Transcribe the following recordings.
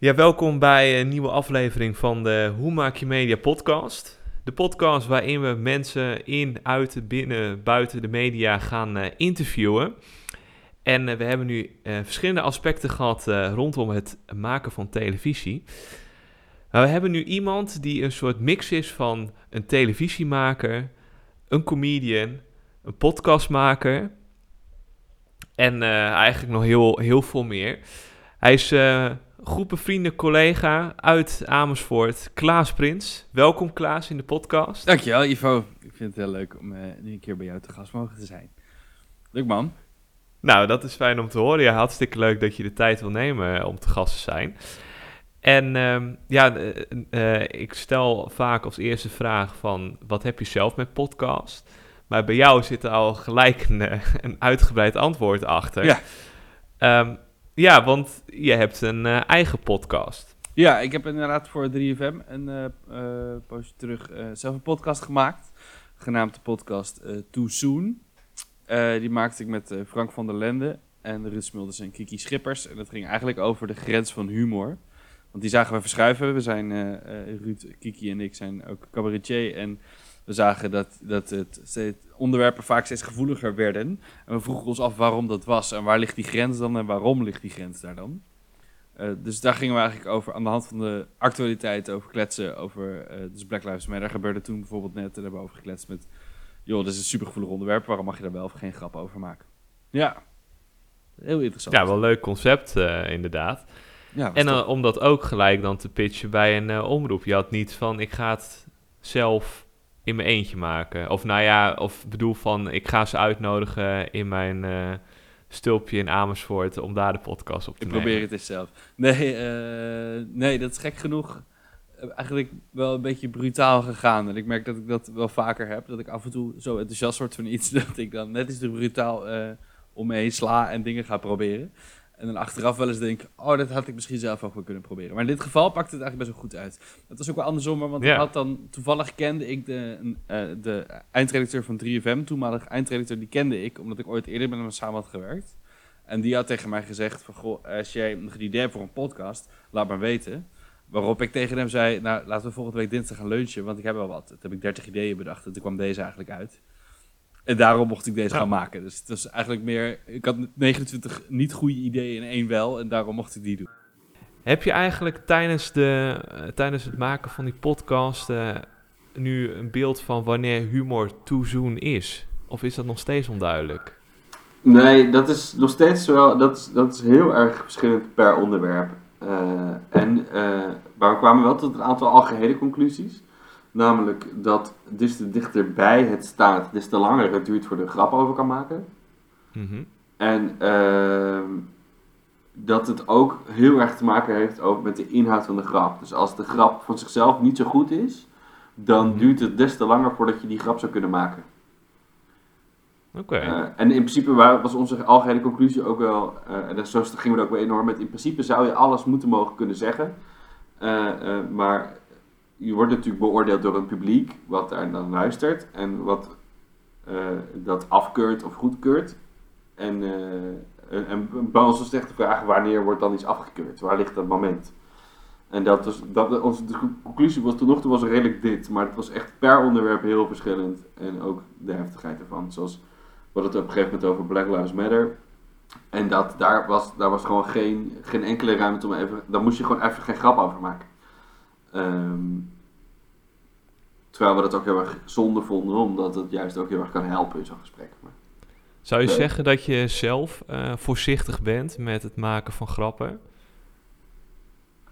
Ja, welkom bij een nieuwe aflevering van de Hoe Maak Je Media podcast. De podcast waarin we mensen in, uit, binnen, buiten de media gaan uh, interviewen. En uh, we hebben nu uh, verschillende aspecten gehad rondom het maken van televisie. We hebben nu iemand die een soort mix is van een televisiemaker, een comedian, een podcastmaker en eigenlijk nog heel, heel veel meer. Hij is groepen vrienden, collega uit Amersfoort, Klaas Prins. Welkom Klaas in de podcast. Dankjewel Ivo. Ik vind het heel leuk om uh, nu een keer bij jou te gast mogen te zijn. Leuk man. Nou, dat is fijn om te horen. Ja, hartstikke leuk dat je de tijd wil nemen eh, om te gast te zijn. En uh, ja, uh, ik stel vaak als eerste vraag van, wat heb je zelf met podcast? Maar bij jou zit er al gelijk een, een uitgebreid antwoord achter. Ja. Um, ja, want je hebt een uh, eigen podcast. Ja, ik heb inderdaad voor 3FM een uh, poosje terug zelf een podcast gemaakt. Genaamd de podcast Too Soon. die maakte ik met Frank van der Lende en Ruud Smulders en Kiki Schippers. En dat ging eigenlijk over de grens van humor. Want die zagen we verschuiven. We zijn, Ruud, Kiki en ik zijn ook cabaretier. En we zagen dat, dat het, het onderwerpen vaak steeds gevoeliger werden. En we vroegen ons af waarom dat was en waar ligt die grens dan en waarom ligt die grens daar dan. Uh, dus daar gingen we eigenlijk over aan de hand van de actualiteit over kletsen. Over, uh, dus Black Lives Matter gebeurde toen bijvoorbeeld net. En hebben we over gekletst met, joh, dit is een supergevoelig onderwerp. Waarom mag je daar wel of geen grap over maken? Ja, heel interessant. Ja, wel een leuk concept uh, inderdaad. Ja, en om dat ook gelijk dan te pitchen bij een omroep. Je had niet van, ik ga het zelf in mijn eentje maken. Of nou ja, of bedoel van ik ga ze uitnodigen in mijn uh, stulpje in Amersfoort om daar de podcast op te nemen. Ik probeer het eens zelf. Nee, uh, nee, dat is gek genoeg eh, eigenlijk wel een beetje brutaal gegaan. En ik merk dat ik dat wel vaker heb. Dat ik af en toe zo enthousiast word van iets dat ik dan net iets te brutaal uh, omheen sla en dingen ga proberen. En dan achteraf wel eens denk, oh, dat had ik misschien zelf ook wel kunnen proberen. Maar in dit geval pakte het eigenlijk best wel goed uit. Dat was ook wel andersom, want ik had dan, toevallig kende ik de, uh, de eindredacteur van 3FM, toenmalig eindredacteur, die kende ik, omdat ik ooit eerder met hem samen had gewerkt. En die had tegen mij gezegd van, goh, als jij een idee hebt voor een podcast, laat maar weten. Waarop ik tegen hem zei, nou, laten we volgende week dinsdag gaan lunchen, want ik heb wel wat. Toen heb ik 30 ideeën bedacht en toen kwam deze eigenlijk uit. En daarom mocht ik deze gaan maken. Dus het was eigenlijk meer. Ik had 29 niet goede ideeën en één wel. En daarom mocht ik die doen. Heb je eigenlijk tijdens, de, uh, tijdens het maken van die podcast uh, nu een beeld van wanneer humor toezoen is? Of is dat nog steeds onduidelijk? Nee, dat is nog steeds wel. Dat is, dat is heel erg verschillend per onderwerp. Uh, en, maar we kwamen wel tot een aantal algehele conclusies. Namelijk dat des te dichterbij het staat, des te langer het duurt voor de grap over kan maken. Mm -hmm. En uh, dat het ook heel erg te maken heeft ook met de inhoud van de grap. Dus als de grap van zichzelf niet zo goed is, dan mm -hmm. duurt het des te langer voordat je die grap zou kunnen maken. Oké. Okay. Uh, en in principe was onze algehele conclusie ook wel, uh, en zo gingen we er ook wel enorm met, in principe zou je alles moeten mogen kunnen zeggen. Uh, maar je wordt natuurlijk beoordeeld door een publiek wat daar dan luistert en wat uh, dat afkeurt of goedkeurt. En, uh, en bij ons is echt de vraag wanneer wordt dan iets afgekeurd? Waar ligt dat moment? En dat was, dat, onze conclusie was tot nog toe was redelijk dit, maar het was echt per onderwerp heel verschillend. En ook de heftigheid ervan. Zoals hadden het op een gegeven moment over Black Lives Matter. En dat, daar, was, daar was gewoon geen, geen enkele ruimte om even. Daar moest je gewoon even geen grap over maken. Um, terwijl we dat ook heel erg zonde vonden, omdat het juist ook heel erg kan helpen in zo'n gesprek. Maar, Zou je nee. zeggen dat je zelf uh, voorzichtig bent met het maken van grappen?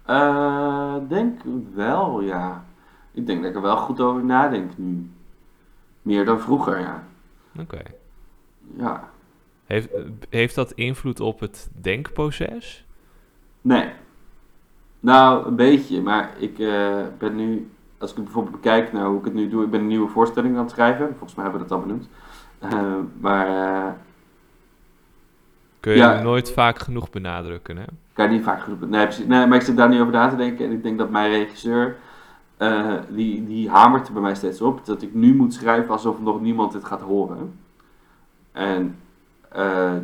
Uh, denk wel, ja. Ik denk dat ik er wel goed over nadenk nu. Meer dan vroeger, ja. Oké. Okay. Ja. Heeft, heeft dat invloed op het denkproces? Nee. Nou, een beetje. Maar ik uh, ben nu, als ik bijvoorbeeld bekijk naar hoe ik het nu doe, ik ben een nieuwe voorstelling aan het schrijven. Volgens mij hebben we dat al benoemd. Uh, maar. Uh, Kun je ja, nooit vaak genoeg benadrukken, hè? Kan je niet vaak genoeg nee, precies, nee, maar ik zit daar niet over na te denken. En ik denk dat mijn regisseur, die, die hamert er bij mij steeds op. Dat ik nu moet schrijven alsof nog niemand dit gaat horen. En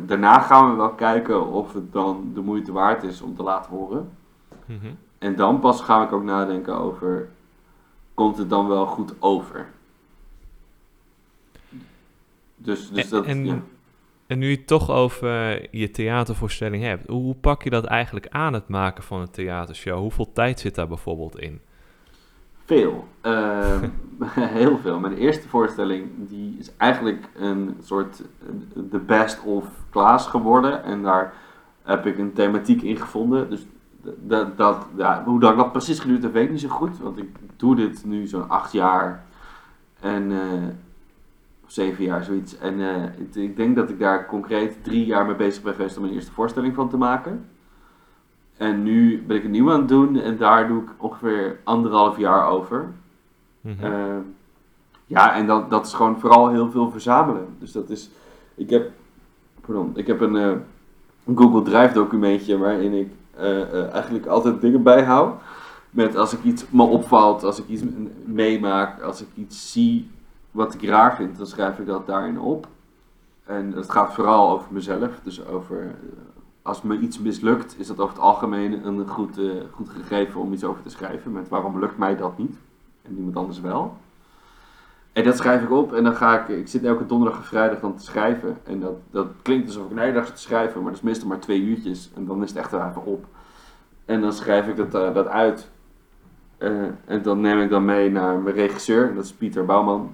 daarna gaan we wel kijken of het dan de moeite waard is om te laten horen. Mhm. En dan pas ga ik ook nadenken over, komt het dan wel goed over? Dus, dus En- dat, en- ja. En nu je het toch over je theatervoorstelling hebt, hoe pak je dat eigenlijk aan het maken van een theatershow? Hoeveel tijd zit daar bijvoorbeeld in? Veel. Ehm, heel veel. Mijn eerste voorstelling die is eigenlijk een soort the best of class geworden. En daar heb ik een thematiek in gevonden. Dus dat, dat, ja, hoe dat, dat precies geduurd heeft, weet ik niet zo goed. Want ik doe dit nu zo'n acht jaar. En, eh, of zeven jaar, zoiets. En eh, ik, ik denk dat ik daar concreet drie jaar mee bezig ben geweest om mijn eerste voorstelling van te maken. En nu ben ik een nieuwe aan het doen en daar doe ik ongeveer anderhalf jaar over. Mhm. Eh, ja, en dat, dat is gewoon vooral heel veel verzamelen. Dus dat is, ik heb, pardon, ik heb een, een Google Drive documentje waarin ik eigenlijk altijd dingen bijhoud. Met als ik iets me opvalt, als ik iets meemaak, als ik iets zie wat ik raar vind, dan schrijf ik dat daarin op. En het gaat vooral over mezelf. Dus over, eh, als me iets mislukt, is dat over het algemeen een goed, eh, goed gegeven om iets over te schrijven. Met waarom lukt mij dat niet en iemand anders wel. En dat schrijf ik op en dan ga ik, ik zit elke donderdag en vrijdag dan te schrijven. En dat, dat klinkt alsof ik een hele dag zit te schrijven, maar dat is meestal maar twee uurtjes. En dan is het echt even op. En dan schrijf ik dat, eh, dat uit. Eh, en dan neem ik dan mee naar mijn regisseur, dat is Pieter Bouwman.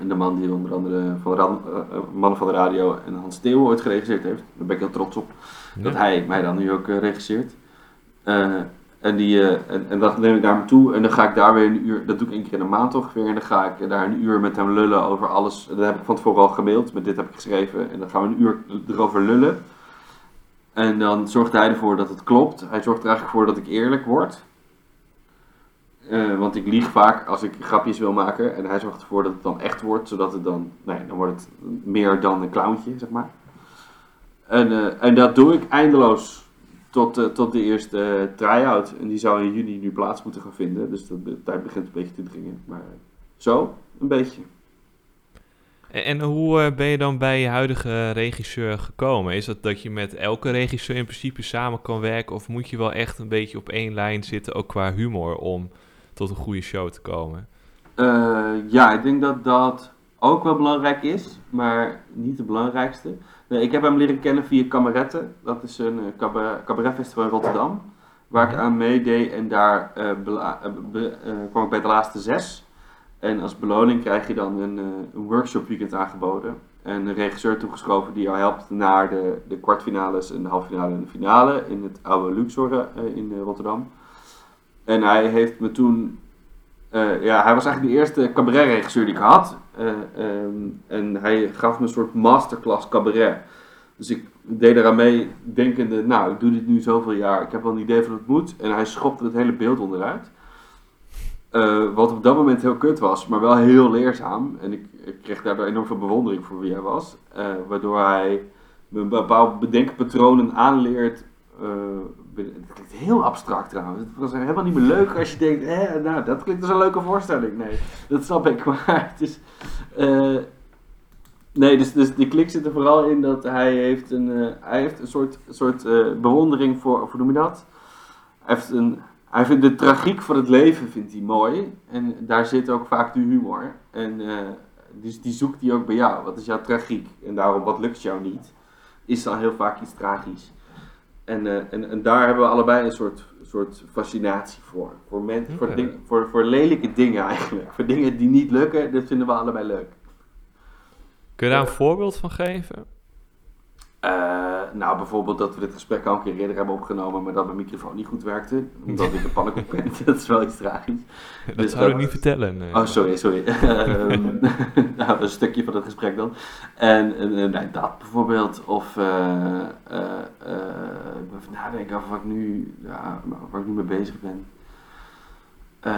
En de man die onder andere van Ran, Mannen van de Radio en Hans Theo ooit geregisseerd heeft. Daar ben ik heel trots op dat hij mij dan nu ook regisseert. En, die, eh, en, en dat neem ik naar hem toe en dan ga ik daar weer een uur, dat doe ik één keer in de maand ongeveer, en dan ga ik daar een uur met hem lullen over alles. Dat heb ik van tevoren al gemaild, met dit heb ik geschreven en dan gaan we een uur erover lullen. En dan zorgt hij ervoor dat het klopt. Hij zorgt er eigenlijk voor dat ik eerlijk word. Eh, want ik lieg vaak als ik grapjes wil maken. En hij zorgt ervoor dat het dan echt wordt. Zodat het dan, nee, dan wordt het meer dan een clowntje, zeg maar. En, eh, en dat doe ik eindeloos tot, eh, tot de eerste eh, try-out. En die zou in juni nu plaats moeten gaan vinden. Dus dat, de tijd begint een beetje te dringen. Maar eh, zo, een beetje. En, en hoe ben je dan bij je huidige regisseur gekomen? Is dat dat je met elke regisseur in principe samen kan werken? Of moet je wel echt een beetje op één lijn zitten, ook qua humor, om tot een goede show te komen? Ja, ik denk dat dat ook wel belangrijk is, maar niet het belangrijkste. Nee, ik heb hem leren kennen via Kameretten. Dat is een uh, cabaret, cabaretfestival in Rotterdam, waar ik aan meedeed en daar eh, bela- eh, be- eh, kwam ik bij de laatste zes. En als beloning krijg je dan een, eh, een workshop weekend aangeboden. En een regisseur toegeschoven die jou helpt naar de, de kwartfinales en de halve finale en de finale in het oude Luxor eh, in eh, Rotterdam. En hij heeft me toen eh, ja, hij was eigenlijk de eerste cabaretregisseur die ik had. Eh, ehm, en hij gaf me een soort masterclass cabaret. Dus ik deed eraan mee, denkende, nou, ik doe dit nu zoveel jaar. Ik heb wel een idee van het moet. En hij schopte het hele beeld onderuit. Eh, wat op dat moment heel kut was, maar wel heel leerzaam. En ik, ik kreeg daardoor enorm veel bewondering voor wie hij was. Waardoor hij me bepaalde bedenkpatronen aanleert. Eh, het klinkt heel abstract trouwens. Het was helemaal niet meer leuk als je denkt, hè, nou, dat klinkt als een leuke voorstelling. Nee, dat snap ik. Maar het is... eh, nee, dus, dus die klik zit er vooral in dat hij heeft een, eh, hij heeft een soort, soort eh, bewondering voor, hoe noem je dat? Hij, heeft een, hij vindt de tragiek van het leven vindt hij mooi. En daar zit ook vaak de humor. En eh, dus die zoekt hij ook bij jou. Wat is jouw tragiek? En daarom, wat lukt jou niet? Is dan heel vaak iets tragisch. En, eh, en, en daar hebben we allebei een soort, soort fascinatie voor. Voor, men, voor, Oké. ding, voor, voor lelijke dingen eigenlijk. Voor dingen die niet lukken, dat vinden we allebei leuk. Kun je daar een voorbeeld van geven? Eh, nou, bijvoorbeeld dat we dit gesprek al een keer eerder hebben opgenomen, maar dat mijn microfoon niet goed werkte. Omdat ik een pannenkoek ben. dat is wel iets tragisch. Dat Dus zou ik niet vertellen. nee. Oh, sorry, sorry. Ehm, nou, een stukje van het gesprek dan. En, en, en, nee, dat bijvoorbeeld. Of eh, eh, eh, even nadenken over wat ik nu, ja, waar ik nu mee bezig ben. Eh,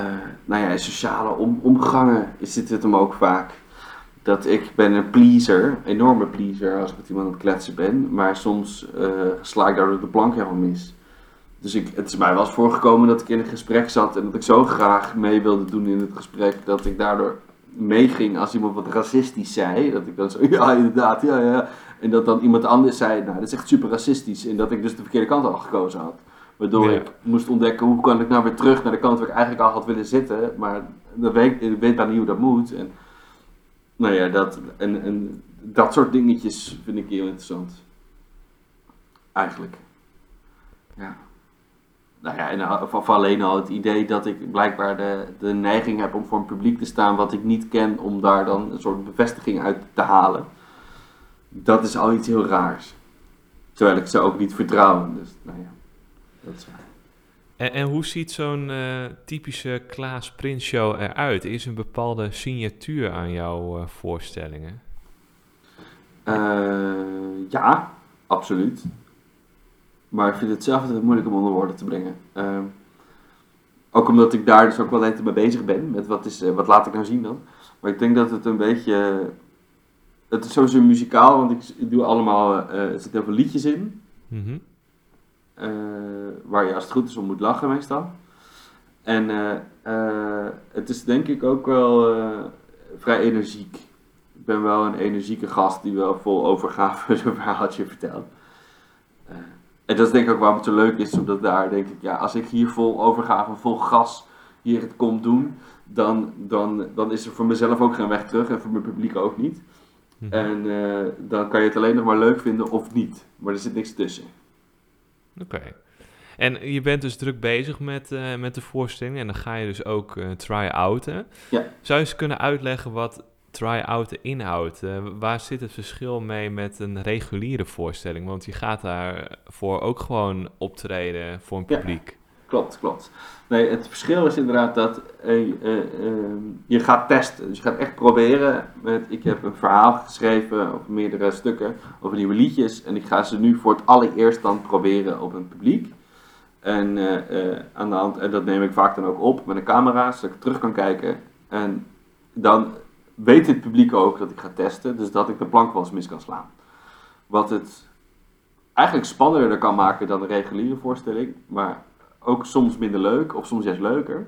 nou ja, in sociale om, omgangen zit het hem ook vaak. Dat ik ben een pleaser, een enorme pleaser als ik met iemand aan het kletsen ben. Maar soms eh, sla ik daardoor de plank helemaal mis. Dus ik, het is mij wel eens voorgekomen dat ik in een gesprek zat en dat ik zo graag mee wilde doen in het gesprek dat ik daardoor meeging als iemand wat racistisch zei. Dat ik dan zo, ja inderdaad, ja ja. En dat dan iemand anders zei, nou dat is echt super racistisch. En dat ik dus de verkeerde kant al gekozen had. Waardoor Ja. ik moest ontdekken hoe kan ik nou weer terug naar de kant waar ik eigenlijk al had willen zitten. Maar dat weet, ik weet dan niet hoe dat moet. En, nou ja, dat, en, dat soort dingetjes vind ik heel interessant. Eigenlijk. Ja. Nou ja, en of alleen al het idee dat ik blijkbaar de, de neiging heb om voor een publiek te staan wat ik niet ken, om daar dan een soort bevestiging uit te halen. Dat is al iets heel raars. Terwijl ik ze ook niet vertrouw. Dus, nou ja, dat is waar. En, en hoe ziet zo'n eh, typische Klaas Prins show eruit? Is er een bepaalde signatuur aan jouw eh, voorstellingen? Eh, ja, absoluut. Maar ik vind het zelf altijd moeilijk om onder woorden te brengen. Ook omdat ik daar dus ook wel even mee bezig ben. Met wat, is, wat laat ik nou zien dan. Maar ik denk dat het een beetje... Het is sowieso muzikaal, want ik, doe allemaal... er zitten heel veel liedjes in. Mhm. Eh, waar je als het goed is om moet lachen meestal. En eh, eh, het is denk ik ook wel vrij energiek. Ik ben wel een energieke gast die wel vol overgave zo'n verhaaltje vertelt. En dat is denk ik ook waarom het zo leuk is, omdat daar denk ik, ja, als ik hier vol overgave, vol gas hier het kom doen, dan, dan, dan is er voor mezelf ook geen weg terug en voor mijn publiek ook niet. Mhm. En dan kan je het alleen nog maar leuk vinden of niet. Maar er zit niks tussen. Oké. En je bent dus druk bezig met, eh, met de voorstelling en dan ga je dus ook eh try-outen. Ja. Zou je eens kunnen uitleggen wat try-outen inhoudt? Eh, waar zit het verschil mee met een reguliere voorstelling? Want je gaat daarvoor ook gewoon optreden voor een Ja. Klopt, klopt. Nee, het verschil is inderdaad dat eh, eh, ehm, je gaat testen. Dus je gaat echt proberen. Met, ik heb een verhaal geschreven over meerdere stukken, over nieuwe liedjes. En ik ga ze nu voor het allereerst dan proberen op een publiek. En, eh, aan de hand, en dat neem ik vaak dan ook op met een camera, zodat ik terug kan kijken. En dan weet het publiek ook dat ik ga testen, dus dat ik de plank wel eens mis kan slaan. Wat het eigenlijk spannender kan maken dan een reguliere voorstelling, maar ook soms minder leuk of soms juist leuker.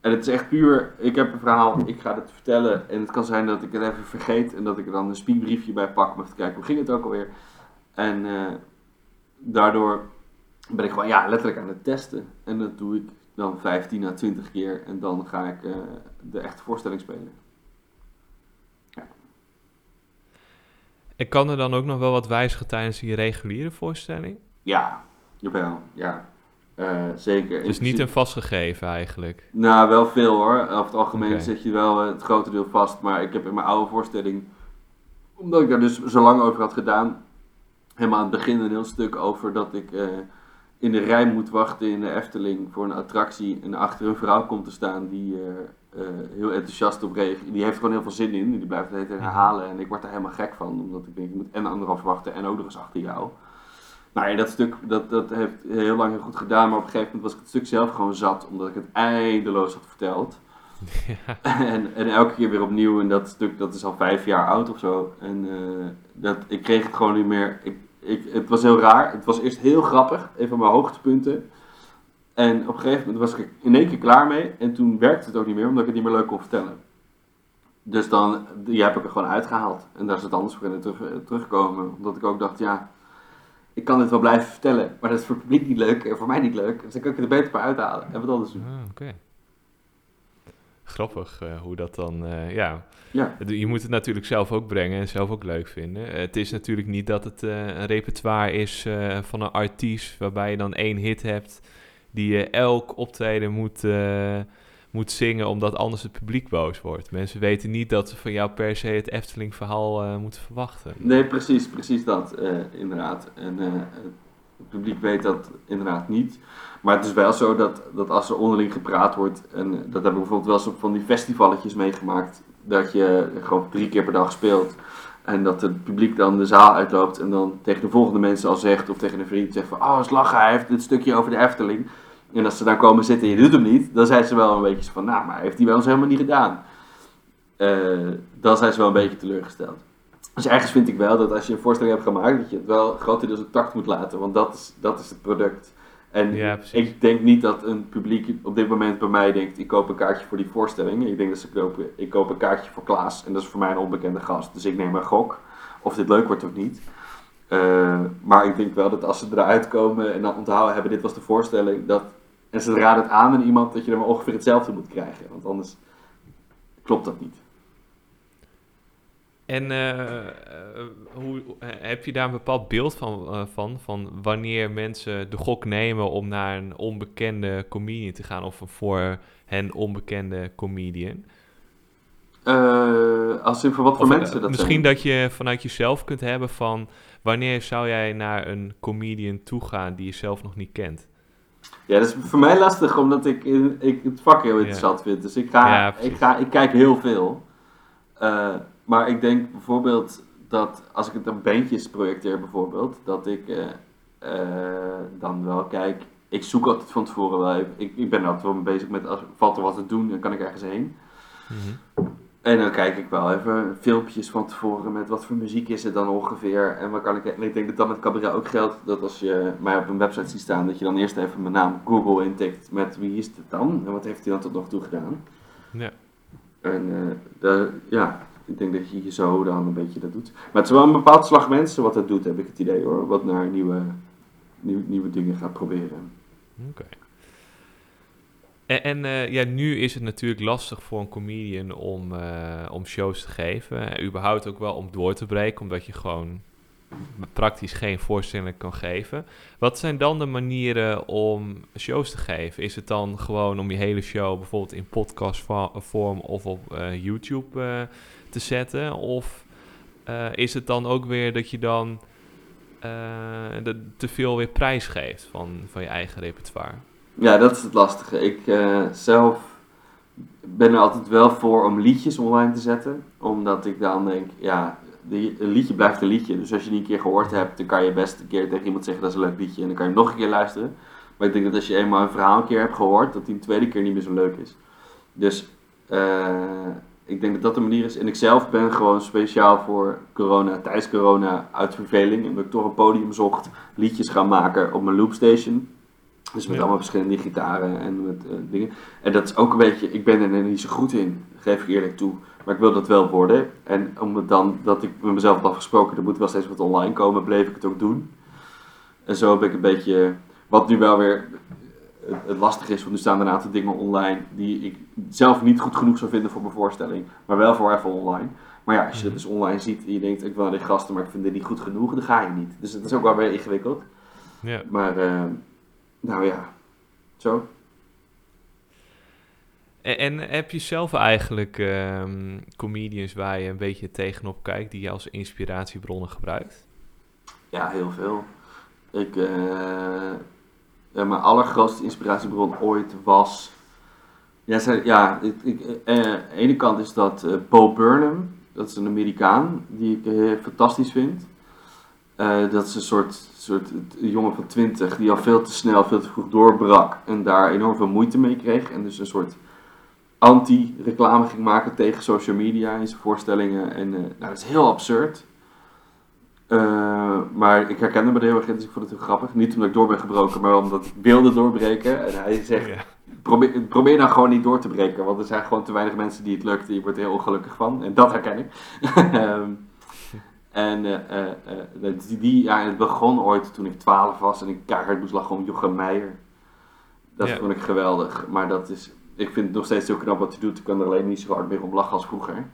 En het is echt puur, ik heb een verhaal, ik ga het vertellen en het kan zijn dat ik het even vergeet en dat ik er dan een speakbriefje bij pak om even te kijken hoe ging het ook alweer. En eh, daardoor ben ik gewoon ja, letterlijk aan het testen. En dat doe ik dan 15 à 20 keer en dan ga ik eh, de echte voorstelling spelen. En kan er dan ook nog wel wat wijzigen tijdens die reguliere voorstelling? Ja, jawel, ja. Zeker. In Dus niet een vastgegeven eigenlijk. Nou, wel veel hoor. Over het algemeen Oké. zet je wel eh, het grote deel vast. Maar ik heb in mijn oude voorstelling, omdat ik daar dus zo lang over had gedaan, helemaal aan het begin een heel stuk over dat ik eh, in de rij moet wachten in de Efteling voor een attractie. En achter een vrouw komt te staan die heel enthousiast op reageert. Die heeft gewoon heel veel zin in. Die blijft het hele tijd herhalen. En ik word daar helemaal gek van. Omdat ik denk, ik moet en anderhalf wachten en ook nog eens achter jou. Nou ja, dat stuk dat, dat heeft heel lang heel goed gedaan. Maar op een gegeven moment was ik het stuk zelf gewoon zat. Omdat ik het eindeloos had verteld. ja. En, en elke keer weer opnieuw. En dat stuk dat is al vijf jaar oud of zo. En eh, dat, ik kreeg het gewoon niet meer. Ik, ik, het was heel raar. Het was eerst heel grappig. Een van mijn hoogtepunten. En op een gegeven moment was ik in één keer klaar mee. En toen werkte het ook niet meer. Omdat ik het niet meer leuk kon vertellen. Dus dan, die heb ik er gewoon uitgehaald. En daar is het anders voor in terug, terugkomen. Omdat ik ook dacht, ja, ik kan dit wel blijven vertellen. Maar dat is voor het publiek niet leuk en voor mij niet leuk. Dus dan kan ik er beter bij uithalen en wat anders doen. Ah, Oké. Grappig eh, hoe dat dan, eh, ja. Je moet het natuurlijk zelf ook brengen en zelf ook leuk vinden. Eh, het is natuurlijk niet dat het een repertoire is van een artiest waarbij je dan één hit hebt die je elk optreden moet, moet zingen omdat anders het publiek boos wordt. Mensen weten niet dat ze van jou per se het Efteling verhaal eh, moeten verwachten. Nee, precies, precies dat, eh, inderdaad. En eh, het publiek weet dat inderdaad niet. Maar het is wel zo dat, dat als er onderling gepraat wordt, en dat hebben we bijvoorbeeld wel eens van die festivalletjes meegemaakt, dat je gewoon drie keer per dag speelt. En dat het publiek dan de zaal uitloopt en dan tegen de volgende mensen al zegt, of tegen een vriend zegt van, oh, is lachen, hij heeft dit stukje over de Efteling. En als ze daar komen zitten en je doet hem niet, dan zijn ze wel een beetje van, nou, maar heeft hij bij ons helemaal niet gedaan. Eh, dan zijn ze wel een beetje teleurgesteld. Dus ergens vind ik wel dat als je een voorstelling hebt gemaakt, dat je het wel grotendeels op tact moet laten, want dat is, dat is het product. En Ja, ik denk niet dat een publiek op dit moment bij mij denkt, ik koop een kaartje voor die voorstelling. Ik denk dat ze kopen, ik koop een kaartje voor Klaas en dat is voor mij een onbekende gast. Dus ik neem een gok of dit leuk wordt of niet. Eh, maar ik denk wel dat als ze eruit komen en dan onthouden hebben, dit was de voorstelling, dat, en ze raden het aan aan iemand, dat je dan ongeveer hetzelfde moet krijgen. Want anders klopt dat niet. En eh, eh, hoe, heb je daar een bepaald beeld van, van, van wanneer mensen de gok nemen om naar een onbekende comedian te gaan of een voor hen onbekende comedian? Als in voor wat voor Of, mensen dat misschien zijn. dat je vanuit jezelf kunt hebben van wanneer zou jij naar een comedian toe gaan die je zelf nog niet kent? Ja, dat is voor mij lastig, omdat ik, in, ik het vak heel interessant vind. Dus ik, ga, Ja, ik, ga, ik kijk heel veel. Eh, maar ik denk bijvoorbeeld dat als ik het aan bandjes projecteer bijvoorbeeld, dat ik eh, eh, dan wel kijk, ik zoek altijd van tevoren wel even, ik, ik ben altijd wel bezig met, als, valt er wat te doen, dan kan ik ergens heen. En dan kijk ik wel even filmpjes van tevoren met wat voor muziek is er dan ongeveer. En, wat kan ik, en ik denk dat dat met cabaret ook geldt. Dat als je mij op een website ziet staan, dat je dan eerst even mijn naam Google intikt met wie is het dan? En wat heeft hij dan tot nog toe gedaan? Ja. En eh, de, ja, ik denk dat je je zo dan een beetje dat doet. Maar het is wel een bepaald slag mensen wat dat doet, heb ik het idee hoor. Wat naar nieuwe, nieuw, nieuwe dingen gaat proberen. Oké. En, eh, ja, nu is het natuurlijk lastig voor een comedian om, eh, om shows te geven. En überhaupt ook wel om door te breken, omdat je gewoon praktisch geen voorstelling kan geven. Wat zijn dan de manieren om shows te geven? Is het dan gewoon om je hele show bijvoorbeeld in podcastvorm of op eh, YouTube te zetten? Of is het dan ook weer dat je dan te veel weer prijs geeft van, van je eigen repertoire? Ja, dat is het lastige. Ik eh, zelf ben er altijd wel voor om liedjes online te zetten. Omdat ik dan denk, ja, een liedje blijft een liedje. Dus als je die een keer gehoord hebt, dan kan je best een keer tegen iemand zeggen dat is een leuk liedje. En dan kan je hem nog een keer luisteren. Maar ik denk dat als je eenmaal een verhaal een keer hebt gehoord, dat die een tweede keer niet meer zo leuk is. Dus eh, ik denk dat dat de manier is. En ik zelf ben gewoon speciaal voor corona, tijdens corona, uit verveling. En dat ik toch een podium zocht, liedjes gaan maken op mijn loopstation. Dus met Ja. allemaal verschillende gitaren en met eh, dingen. En dat is ook een beetje, ik ben er niet zo goed in, geef ik eerlijk toe. Maar ik wil dat wel worden. En om het dan, dat ik met mezelf had afgesproken, er moet wel steeds wat online komen, bleef ik het ook doen. En zo heb ik een beetje, wat nu wel weer het, het lastig is, want nu staan er een aantal dingen online die ik zelf niet goed genoeg zou vinden voor mijn voorstelling. Maar wel voor even online. Maar ja, als je dat dus online ziet en je denkt, ik wil naar die gasten, maar ik vind dit niet goed genoeg, dan ga je niet. Dus het is ook wel weer ingewikkeld. Ja. Maar, eh, nou ja, zo. En, en heb je zelf eigenlijk ehm, comedians waar je een beetje tegenop kijkt, die je als inspiratiebronnen gebruikt? Ja, heel veel. Ik, eh, ja, mijn allergrootste inspiratiebron ooit was. Ja, ja ik, ik, eh, aan de ene kant is dat eh, Bo Burnham. Dat is een Amerikaan die ik eh, fantastisch vind. Eh, dat is een soort, soort jongen van 20 die al veel te snel, veel te vroeg doorbrak. En daar enorm veel moeite mee kreeg. En dus een soort anti-reclame ging maken tegen social media in zijn voorstellingen. En eh, nou, dat is heel absurd. Eh, maar ik herkende me er heel erg in, dus ik vond het heel grappig. Niet omdat ik door ben gebroken, maar omdat ik wilde doorbreken. En hij zegt, probeer, probeer nou gewoon niet door te breken, want er zijn gewoon te weinig mensen die het lukt en je wordt er heel ongelukkig van. En dat herken ik. Ehm, en eh, eh, eh, die, die, ja, het begon ooit toen ik 12 was en ik keihard moest lachen om Jochem Meijer. Dat Ja. vond ik geweldig. Maar dat is, ik vind het nog steeds heel knap wat hij doet. Ik kan er alleen niet zo hard meer om lachen als vroeger.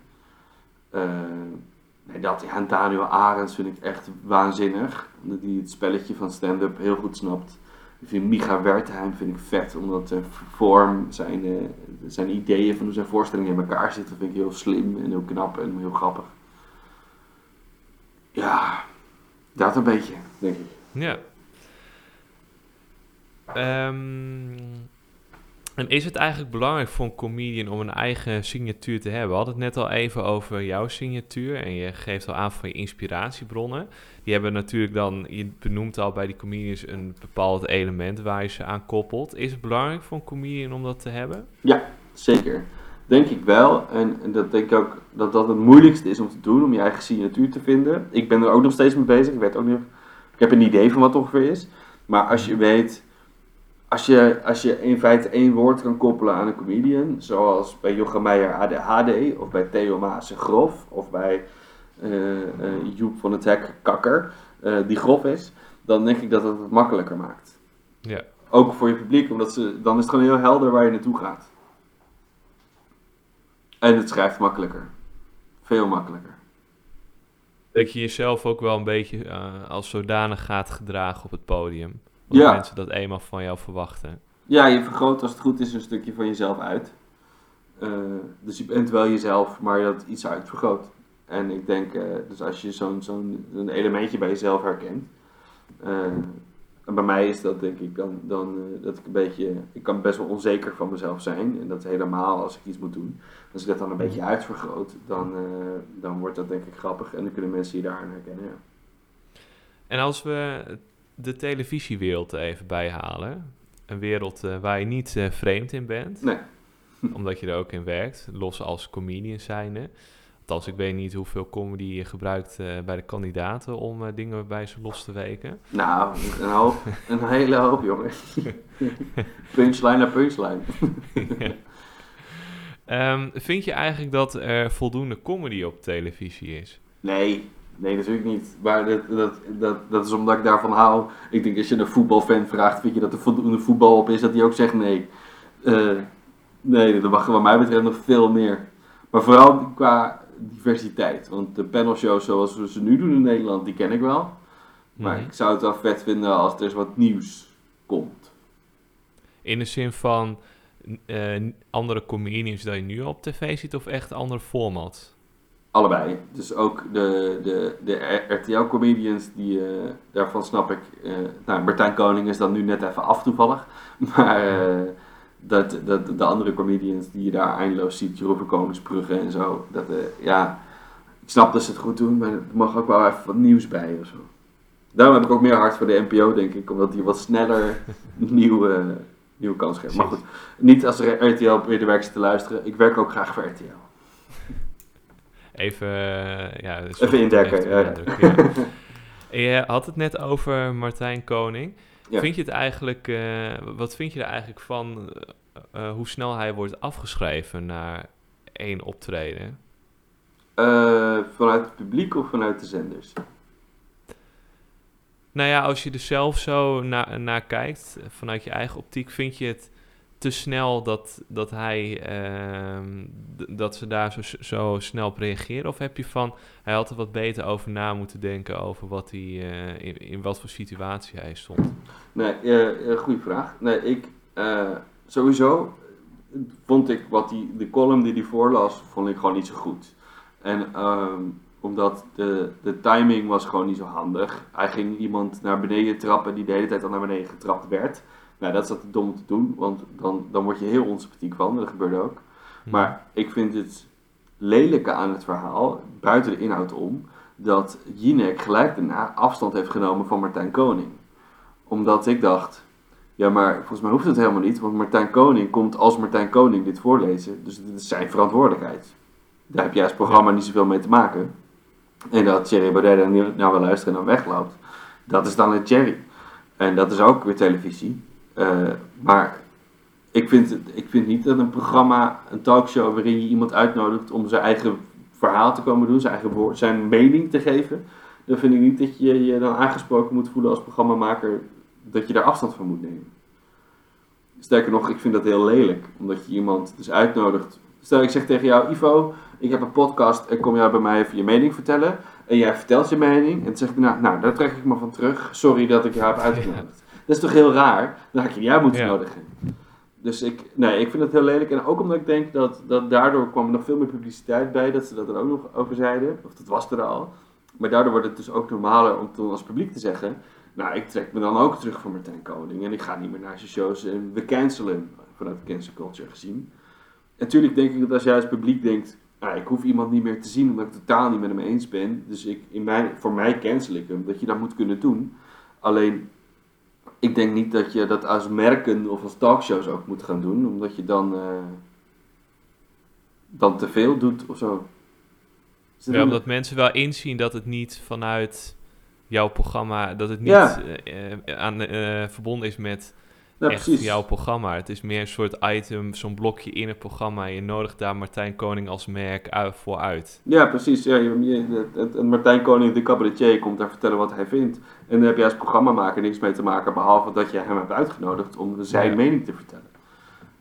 Nee, dat, ja, en Daniel Arends vind ik echt waanzinnig. Omdat hij het spelletje van stand-up heel goed snapt. Ik vind Micha Wertheim vind ik vet, omdat de vorm, zijn, zijn ideeën van hoe zijn voorstellingen in elkaar zitten, vind ik heel slim en heel knap en heel grappig. Ja, dat een beetje, denk ik. Ja. Ehm, en is het eigenlijk belangrijk voor een comedian om een eigen signatuur te hebben? We hadden het net al even over jouw signatuur en je geeft al aan van je inspiratiebronnen. Die hebben natuurlijk dan, je benoemt al bij die comedians een bepaald element waar je ze aan koppelt. Is het belangrijk voor een comedian om dat te hebben? Zeker. Denk ik wel. En, en dat denk ik ook dat dat het moeilijkste is om te doen, om je eigen signatuur te vinden. Ik ben er ook nog steeds mee bezig. Ik, weet ook niet, ik heb een idee van wat het ongeveer is. Maar als je weet, als je, als je in feite één woord kan koppelen aan een comedian, zoals bij Jochem Meijer ADHD, of bij Theo Maas Grof, of bij eh, Joep van het Hek Kakker, eh, die grof is, dan denk ik dat het het makkelijker maakt. Ja. Ook voor je publiek, omdat ze, dan is het gewoon heel helder waar je naartoe gaat. En het schrijft makkelijker. Veel makkelijker. Dat je jezelf ook wel een beetje eh, als zodanig gaat gedragen op het podium. Dat Ja. mensen dat eenmaal van jou verwachten. Ja, je vergroot als het goed is een stukje van jezelf uit. Eh, dus je bent wel jezelf, maar je dat iets uitvergroot. En ik denk, eh, dus als je zo'n zo'n een elementje bij jezelf herkent. En bij mij is dat denk ik dan, dan eh, dat ik een beetje, ik kan best wel onzeker van mezelf zijn. En dat helemaal als ik iets moet doen. Als ik dat dan een beetje uitvergroot, dan, eh, dan wordt dat denk ik grappig. En dan kunnen mensen je daaraan herkennen. Ja. En als we de televisiewereld er even bijhalen. Een wereld eh, waar je niet eh, vreemd in bent. Nee. Omdat je er ook in werkt. Los als comedian zijnde. Althans, ik weet niet hoeveel comedy je gebruikt eh, bij de kandidaten om eh, dingen bij ze los te weken. Nou, een, hoop, een hele hoop jongen. punchline naar punchline. Ehm, vind je eigenlijk dat er voldoende comedy op televisie is? Nee, nee, natuurlijk niet. Maar dat, dat, dat, dat is omdat ik daarvan hou. Ik denk als je een voetbalfan vraagt, vind je dat er voldoende voetbal op is, dat hij ook zegt nee. Eh, nee, er mag wat mij betreft nog veel meer. Maar vooral qua diversiteit. Want de panelshows zoals we ze nu doen in Nederland, die ken ik wel. Maar Mhm. ik zou het wel vet vinden als er eens wat nieuws komt. In de zin van eh, andere comedians dat je nu op tv ziet of echt andere formats? Allebei. Dus ook de, de, de RTL-comedians, die, eh, daarvan snap ik. eh, nou, Martijn Koning is dan nu net even af toevallig. Maar dat, dat, de andere comedians die je daar eindeloos ziet, Jeroen Koningsbrugge en zo. Dat, eh, ja, ik snap dat ze het goed doen, maar er mag ook wel even wat nieuws bij of zo. Daarom heb ik ook meer hart voor de NPO, denk ik, omdat die wat sneller nieuwe, nieuwe kans geeft. Maar goed, niet als RTL weer de werk zit te luisteren. Ik werk ook graag voor RTL. Even, eh, ja, dat is Even indekken, ja, ja. ja. Je had het net over Martijn Koning. Ja. Vind je het eigenlijk, eh, wat vind je er eigenlijk van eh, eh, hoe snel hij wordt afgeschreven naar één optreden? Vanuit het publiek of vanuit de zenders? Nou ja, als je er zelf zo na- naar kijkt, vanuit je eigen optiek, vind je het te snel dat, dat hij, ehm, dat ze daar zo, zo snel op reageren? Of heb je van, hij had er wat beter over na moeten denken over wat hij, eh, in, in wat voor situatie hij stond? Nee, eh goede vraag. Nee, ik eh, sowieso vond ik wat die, de column die hij voorlas, vond ik gewoon niet zo goed. En ehm, omdat de, de timing was gewoon niet zo handig. Hij ging iemand naar beneden trappen die de hele tijd al naar beneden getrapt werd. Nou, dat is dat dom te doen, want dan, dan word je heel onsympathiek van. Dat gebeurde ook. Maar ik vind het lelijke aan het verhaal, buiten de inhoud om, dat Jinek gelijk daarna afstand heeft genomen van Martijn Koning. Omdat ik dacht, ja maar volgens mij hoeft het helemaal niet, want Martijn Koning komt als Martijn Koning dit voorlezen. Dus dit is zijn verantwoordelijkheid. Daar heb jij als programma niet zoveel mee te maken. En dat Thierry Baudet dan naar wil luisteren en dan wegloopt, dat is dan het Thierry. En dat is ook weer televisie. Eh, maar ik vind, ik vind niet dat een programma, een talkshow waarin je iemand uitnodigt om zijn eigen verhaal te komen doen, zijn eigen zijn mening te geven. Dan vind ik niet dat je je dan aangesproken moet voelen als programmamaker dat je daar afstand van moet nemen. Sterker nog, ik vind dat heel lelijk, omdat je iemand dus uitnodigt. Stel ik zeg tegen jou, Ivo, ik heb een podcast en kom jij bij mij even je mening vertellen. En jij vertelt je mening en dan zeg ik, nou, nou daar trek ik me van terug. Sorry dat ik jou heb uitgenodigd. Dat is toch heel raar? Dan had je jou moeten Ja. nodigen. Dus ik, nee, ik vind het heel lelijk. En ook omdat ik denk dat, dat daardoor kwam er nog veel meer publiciteit bij. Dat ze dat er ook nog over zeiden. Of dat was er al. Maar daardoor wordt het dus ook normaler om toen als publiek te zeggen... Nou, ik trek me dan ook terug van Martijn Koning. En ik ga niet meer naar zijn shows. En we cancelen vanuit de cancel culture gezien. En natuurlijk denk ik dat als jij als publiek denkt... Nou, ik hoef iemand niet meer te zien omdat ik totaal niet met hem eens ben. Dus ik, in mijn, voor mij cancel ik hem. Dat je dat moet kunnen doen. Alleen, ik denk niet dat je dat als merken of als talkshows ook moet gaan doen. Omdat je dan, eh, dan te veel doet of zo. Ja, omdat mensen wel inzien dat het niet vanuit jouw programma, dat het niet Ja. eh, eh, aan, eh, verbonden is met Nou, echt precies. jouw programma. Het is meer een soort item, zo'n blokje in het programma. Je nodigt daar Martijn Koning als merk voor uit. Ja, precies. Ja, je, je- het- het- Martijn Koning, de cabaretier, komt daar vertellen wat hij vindt. En daar heb jij als programmamaker niks mee te maken, behalve dat je hem hebt uitgenodigd om zijn Ja. mening te vertellen.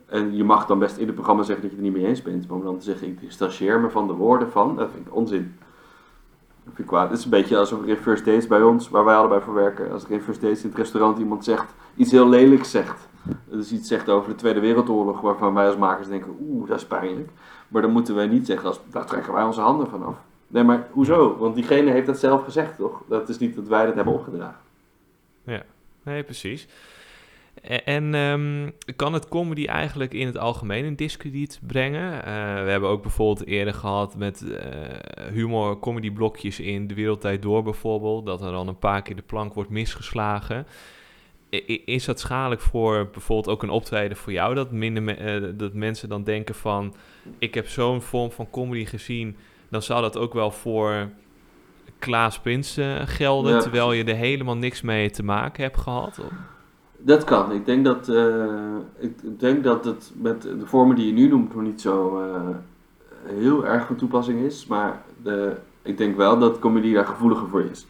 En je mag dan best in het programma zeggen dat je het er niet mee eens bent, maar om dan te zeggen, ik distancieer me van de woorden van, dat vind ik onzin. Vind. Het is een beetje alsof in First Dates bij ons, waar wij allebei voor werken, als er First Dates in het restaurant iemand zegt, iets heel lelijks zegt. Dus iets zegt over de Tweede Wereldoorlog, waarvan wij als makers denken, oeh, dat is pijnlijk. Maar dan moeten wij niet zeggen, als, daar trekken wij onze handen van af. Nee, maar hoezo? Want diegene heeft dat zelf gezegd, toch? Dat is niet dat wij dat hebben opgedragen. Nee, precies. En ehm, kan het comedy eigenlijk in het algemeen een discrediet brengen? Eh, we hebben ook bijvoorbeeld eerder gehad met eh, humor, comedy blokjes in De Wereldtijd Door bijvoorbeeld, dat er dan een paar keer de plank wordt misgeslagen. I- Is dat schadelijk voor bijvoorbeeld ook een optreden voor jou, dat, minder me- eh, dat mensen dan denken van, ik heb zo'n vorm van comedy gezien, dan zou dat ook wel voor Klaas Prins gelden, Ja, terwijl je er helemaal niks mee te maken hebt gehad? Of- Dat kan. Ik denk dat, eh, ik denk dat het met de vormen die je nu noemt nog niet zo eh, heel erg van toepassing is. Maar de, ik denk wel dat comedy daar gevoeliger voor is.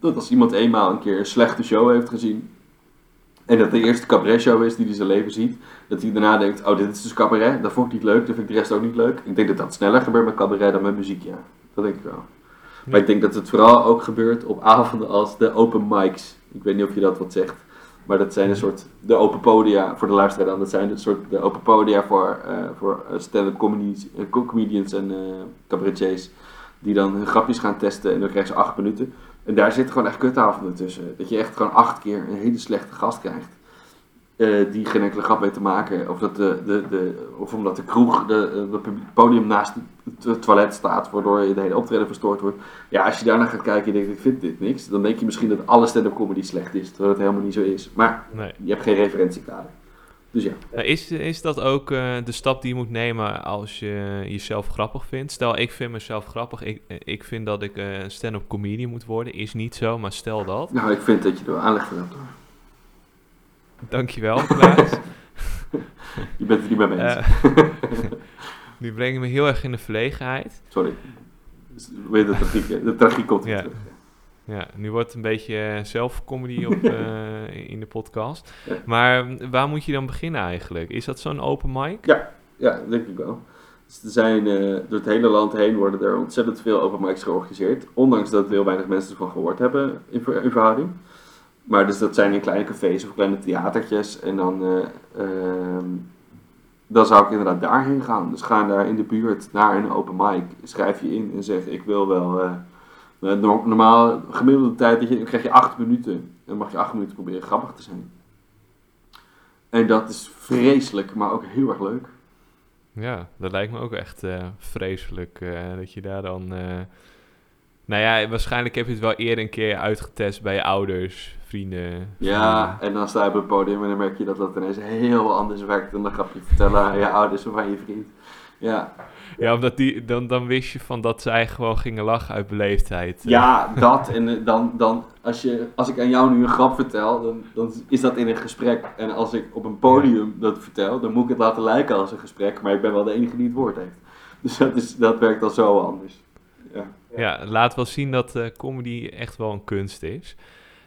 Dat als iemand eenmaal een keer een slechte show heeft gezien. En dat de eerste cabaret show is die hij zijn leven ziet. Dat hij daarna denkt, oh dit is dus cabaret. Dat vond ik niet leuk, dat vind ik de rest ook niet leuk. Ik denk dat dat sneller gebeurt met cabaret dan met muziek, ja. Dat denk ik wel. Maar ik denk dat het vooral ook gebeurt op avonden als de open mics. Ik weet niet of je dat wat zegt. Maar dat zijn een soort, de open podia, voor de luisteraar dan, dat zijn een soort de open podia voor, eh, voor eh, stand-up eh, co- comedians en eh cabaretiers. Die dan hun grapjes gaan testen en dan krijgen ze acht minuten. En daar zitten gewoon echt kutavonden tussen. Dat je echt gewoon acht keer een hele slechte gast krijgt. Eh, die geen enkele grap weet te maken. Of, dat de, de, de, of omdat de kroeg, de, de pub- podium naast het to- toilet staat, waardoor je de hele optreden verstoord wordt. Ja, als je daarna gaat kijken en denkt, ik vind dit niks, dan denk je misschien dat alle stand-up comedy slecht is, terwijl het helemaal niet zo is. Maar Nee. je hebt geen referentiekader. Dus ja. Nou, Is, is dat ook eh, de stap die je moet nemen als je jezelf grappig vindt? Stel, ik vind mezelf grappig. Ik, eh, ik vind dat ik eh, een stand-up comedian moet worden. Is niet zo, maar stel dat. Nou, ik vind dat je er wel aanleg voor hebt hoor. Dankjewel, Klaas. Je bent het niet met me eens. Nu breng je me heel erg in de verlegenheid. Sorry. Weet je, de tragiek, de tragiek komt weer Ja. terug. Ja, nu wordt het een beetje eh, zelfcomedy op, eh, in de podcast. Ja. Maar waar moet je dan beginnen eigenlijk? Is dat zo'n open mic? Ja, ja, denk ik wel. Dus er zijn, eh, door het hele land heen worden er ontzettend veel open mics georganiseerd. Ondanks dat heel weinig mensen ervan gehoord hebben in, ver- in verhouding. Maar dus dat zijn in kleine cafés of kleine theatertjes. En dan, eh, ehm, dan zou ik inderdaad daarheen gaan. Dus ga daar in de buurt naar een open mic. Schrijf je in en zeg ik wil wel... eh, eh, nor- normaal, gemiddelde tijd, dat je, krijg je acht minuten. En dan mag je acht minuten proberen grappig te zijn. En dat is vreselijk, maar ook heel erg leuk. Ja, dat lijkt me ook echt vreselijk dat je daar dan... Nou ja, waarschijnlijk heb je het wel eerder een keer uitgetest bij je ouders, vrienden. Ja, en dan sta je op het podium en dan merk je dat dat ineens heel anders werkt dan een grapje vertellen aan je ouders of aan je vriend. Ja, Ja, omdat die, dan, dan wist je van dat zij gewoon gingen lachen uit beleefdheid. ja dat. En eh, dan, dan als, je, als ik aan jou nu een grap vertel, dan, dan is dat in een gesprek. En als ik op een podium dat vertel, dan moet ik het laten lijken als een gesprek, maar ik ben wel de enige die het woord heeft. Dus dat, is, dat werkt dan zo anders. Ja, laat wel zien dat eh, comedy echt wel een kunst is.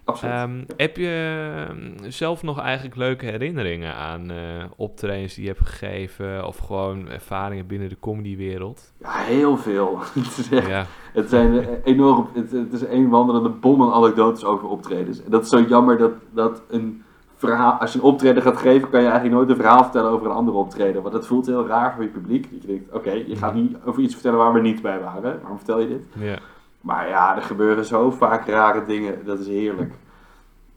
absoluut. Ehm, heb je ehm, zelf nog eigenlijk leuke herinneringen aan eh optredens die je hebt gegeven? Of gewoon ervaringen binnen de comedywereld? ja, heel veel. Het is echt- Ja, Het zijn eh, enorm, het, het is een wandelende bom aan anekdotes over optredens. En dat is zo jammer dat, dat een verhaal, als je een optreden gaat geven, kan je eigenlijk nooit een verhaal vertellen over een andere optreden. Want dat voelt heel raar voor je publiek. Dat je denkt, oké, je gaat niet over iets vertellen waar we niet bij waren. Waarom vertel je dit? ja. Maar ja, er gebeuren zo vaak rare dingen. Dat is heerlijk.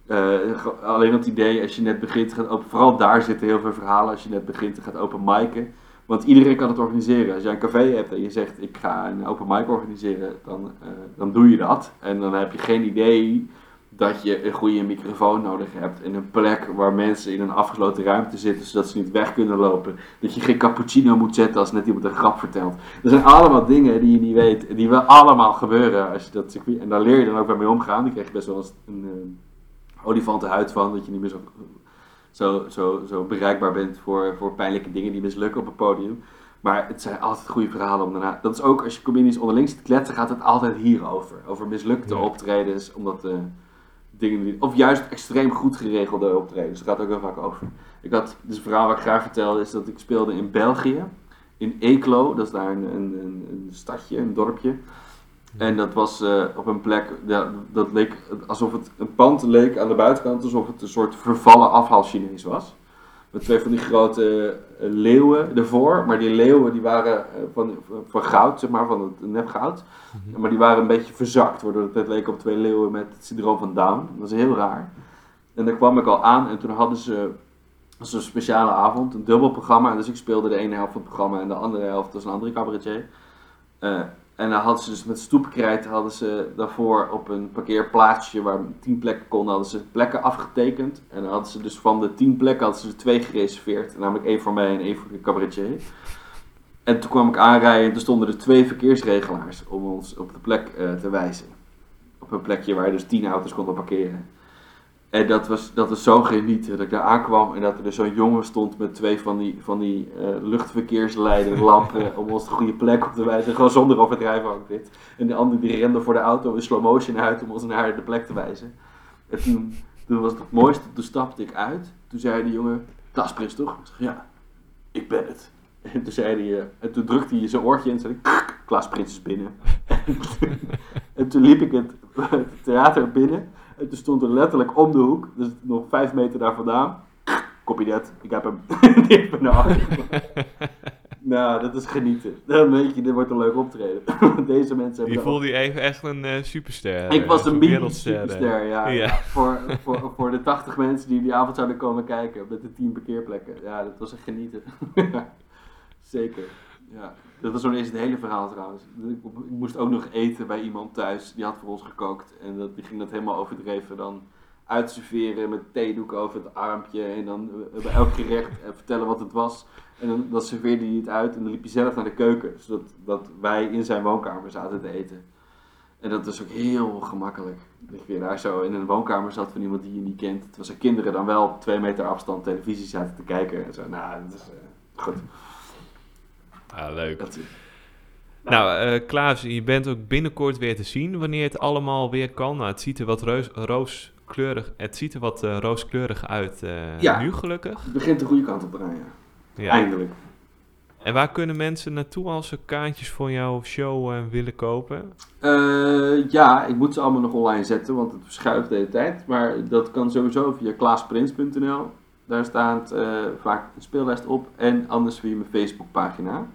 Eh, alleen het idee, als je net begint, gaat open, vooral daar zitten heel veel verhalen. Als je net begint, gaat open micen. Want iedereen kan het organiseren. Als jij een café hebt en je zegt, ik ga een open mic organiseren, dan, eh, dan doe je dat. En dan heb je geen idee dat je een goede microfoon nodig hebt. En een plek waar mensen in een afgesloten ruimte zitten, zodat ze niet weg kunnen lopen. Dat je geen cappuccino moet zetten als net iemand een grap vertelt. Er zijn allemaal dingen die je niet weet, die wel allemaal gebeuren als je dat. En daar leer je dan ook weer mee omgaan. Die krijg je best wel eens een eh, olifantenhuid van, dat je niet meer zo zo, zo, zo bereikbaar bent voor, voor pijnlijke dingen die mislukken op een podium. Maar het zijn altijd goede verhalen om daarna. Dat is ook als je comedians onderling zit kletsen, gaat het altijd hierover. Over mislukte optredens, omdat de dingen die. Of juist extreem goed geregelde optredens. Daar gaat ook heel vaak over. Ik had, dus een verhaal wat ik graag vertelde, is dat ik speelde in België. In Eeklo, dat is daar een, een, een, stadje, een dorpje. En dat was eh, op een plek, ja, dat leek alsof het een pand leek aan de buitenkant, alsof het een soort vervallen afhaalchinees was. Met twee van die grote eh, leeuwen ervoor, maar die leeuwen die waren eh, van, van goud, zeg maar, van het nepgoud. Maar die waren een beetje verzakt, waardoor het net leek op twee leeuwen met het syndroom van Down. Dat was heel raar. En daar kwam ik al aan en toen hadden ze was een speciale avond, een dubbel programma. En dus ik speelde de ene helft van het programma en de andere helft was een andere cabaretier. Eh, en dan hadden ze dus met stoepkrijt hadden ze daarvoor op een parkeerplaatsje waar tien plekken konden, hadden ze plekken afgetekend. En dan hadden ze dus van de tien plekken hadden ze twee gereserveerd. Namelijk één voor mij en één voor de cabaretier. En toen kwam ik aanrijden en toen stonden er twee verkeersregelaars om ons op de plek eh, te wijzen. Op een plekje waar je dus tien auto's konden parkeren. En dat was, dat was zo genieten dat ik daar aankwam en dat er dus zo'n jongen stond met twee van die, van die luchtverkeersleiderlampen om ons de goede plek op te wijzen. Gewoon zonder overdrijven ook dit. En de ander die rende voor de auto in slow motion uit om ons naar de plek te wijzen. En toen, toen was het het mooiste, toen stapte ik uit. Toen zei die jongen, Klaas Prins toch? Ik zeg, ja, ik ben het. En toen, zei hij, eh, en toen drukte hij zijn oortje in en zei hij, Klaas Prins is binnen. en toen liep ik het, het theater binnen. En toen stond er letterlijk om de hoek, dus nog vijf meter daar vandaan. Copy that, ik heb hem. Die heeft me achter. Nou, dat is genieten. Dan weet je, dit wordt een leuk optreden. Deze mensen hebben... Dat- voelde je even echt een eh, superster. ik eh, was een zo'n mini wereldster, eh. ja. Ja. Voor, voor, voor de 80 mensen die die avond zouden komen kijken met de 10 parkeerplekken. Ja, dat was echt genieten. Zeker. Ja. Dat was eerst het hele verhaal trouwens. Ik, moest ook nog eten bij iemand thuis. Die had voor ons gekookt. En dat, die ging dat helemaal overdreven dan uitserveren met theedoek over het armpje. En dan eh, bij elk gerecht eh, vertellen wat het was. En dan, dan serveerde hij het uit en dan liep hij zelf naar de keuken. Zodat dat wij in zijn woonkamer zaten te eten. En dat was ook heel gemakkelijk. Dat je daar zo in een woonkamer zat van iemand die je niet kent. Terwijl zijn kinderen dan wel op twee meter afstand televisie zaten te kijken. En zo, nou, dat is eh, goed. Ah, leuk. Dat, Nou, eh, Klaas, je bent ook binnenkort weer te zien wanneer het allemaal weer kan. Nou, het ziet er wat roos, rooskleurig, het ziet er wat eh, rooskleurig uit eh, Ja. nu gelukkig. het begint de goede kant op te draaien. Ja. Eindelijk. En waar kunnen mensen naartoe als ze kaartjes voor jouw show willen kopen? Ja, ik moet ze allemaal nog online zetten, want het verschuift de hele tijd. Maar dat kan sowieso via klaasprins.nl. Daar staat vaak een speellijst op. En anders via mijn Facebookpagina.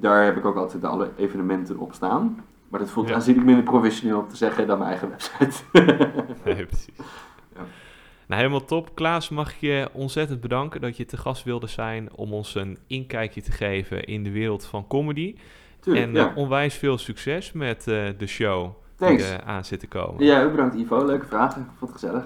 Daar heb ik ook altijd alle evenementen op staan. Maar dat voelt Ja. aanzienlijk minder professioneel om te zeggen dan mijn eigen website. Nee, precies. Ja. Nou, helemaal top. Klaas, mag ik je ontzettend bedanken dat je te gast wilde zijn om ons een inkijkje te geven in de wereld van comedy. Tuurlijk, en ja. eh, onwijs veel succes met eh, de show Thanks. die aan zit te komen. Ja, ook bedankt Ivo. Leuke vragen. Vond het gezellig.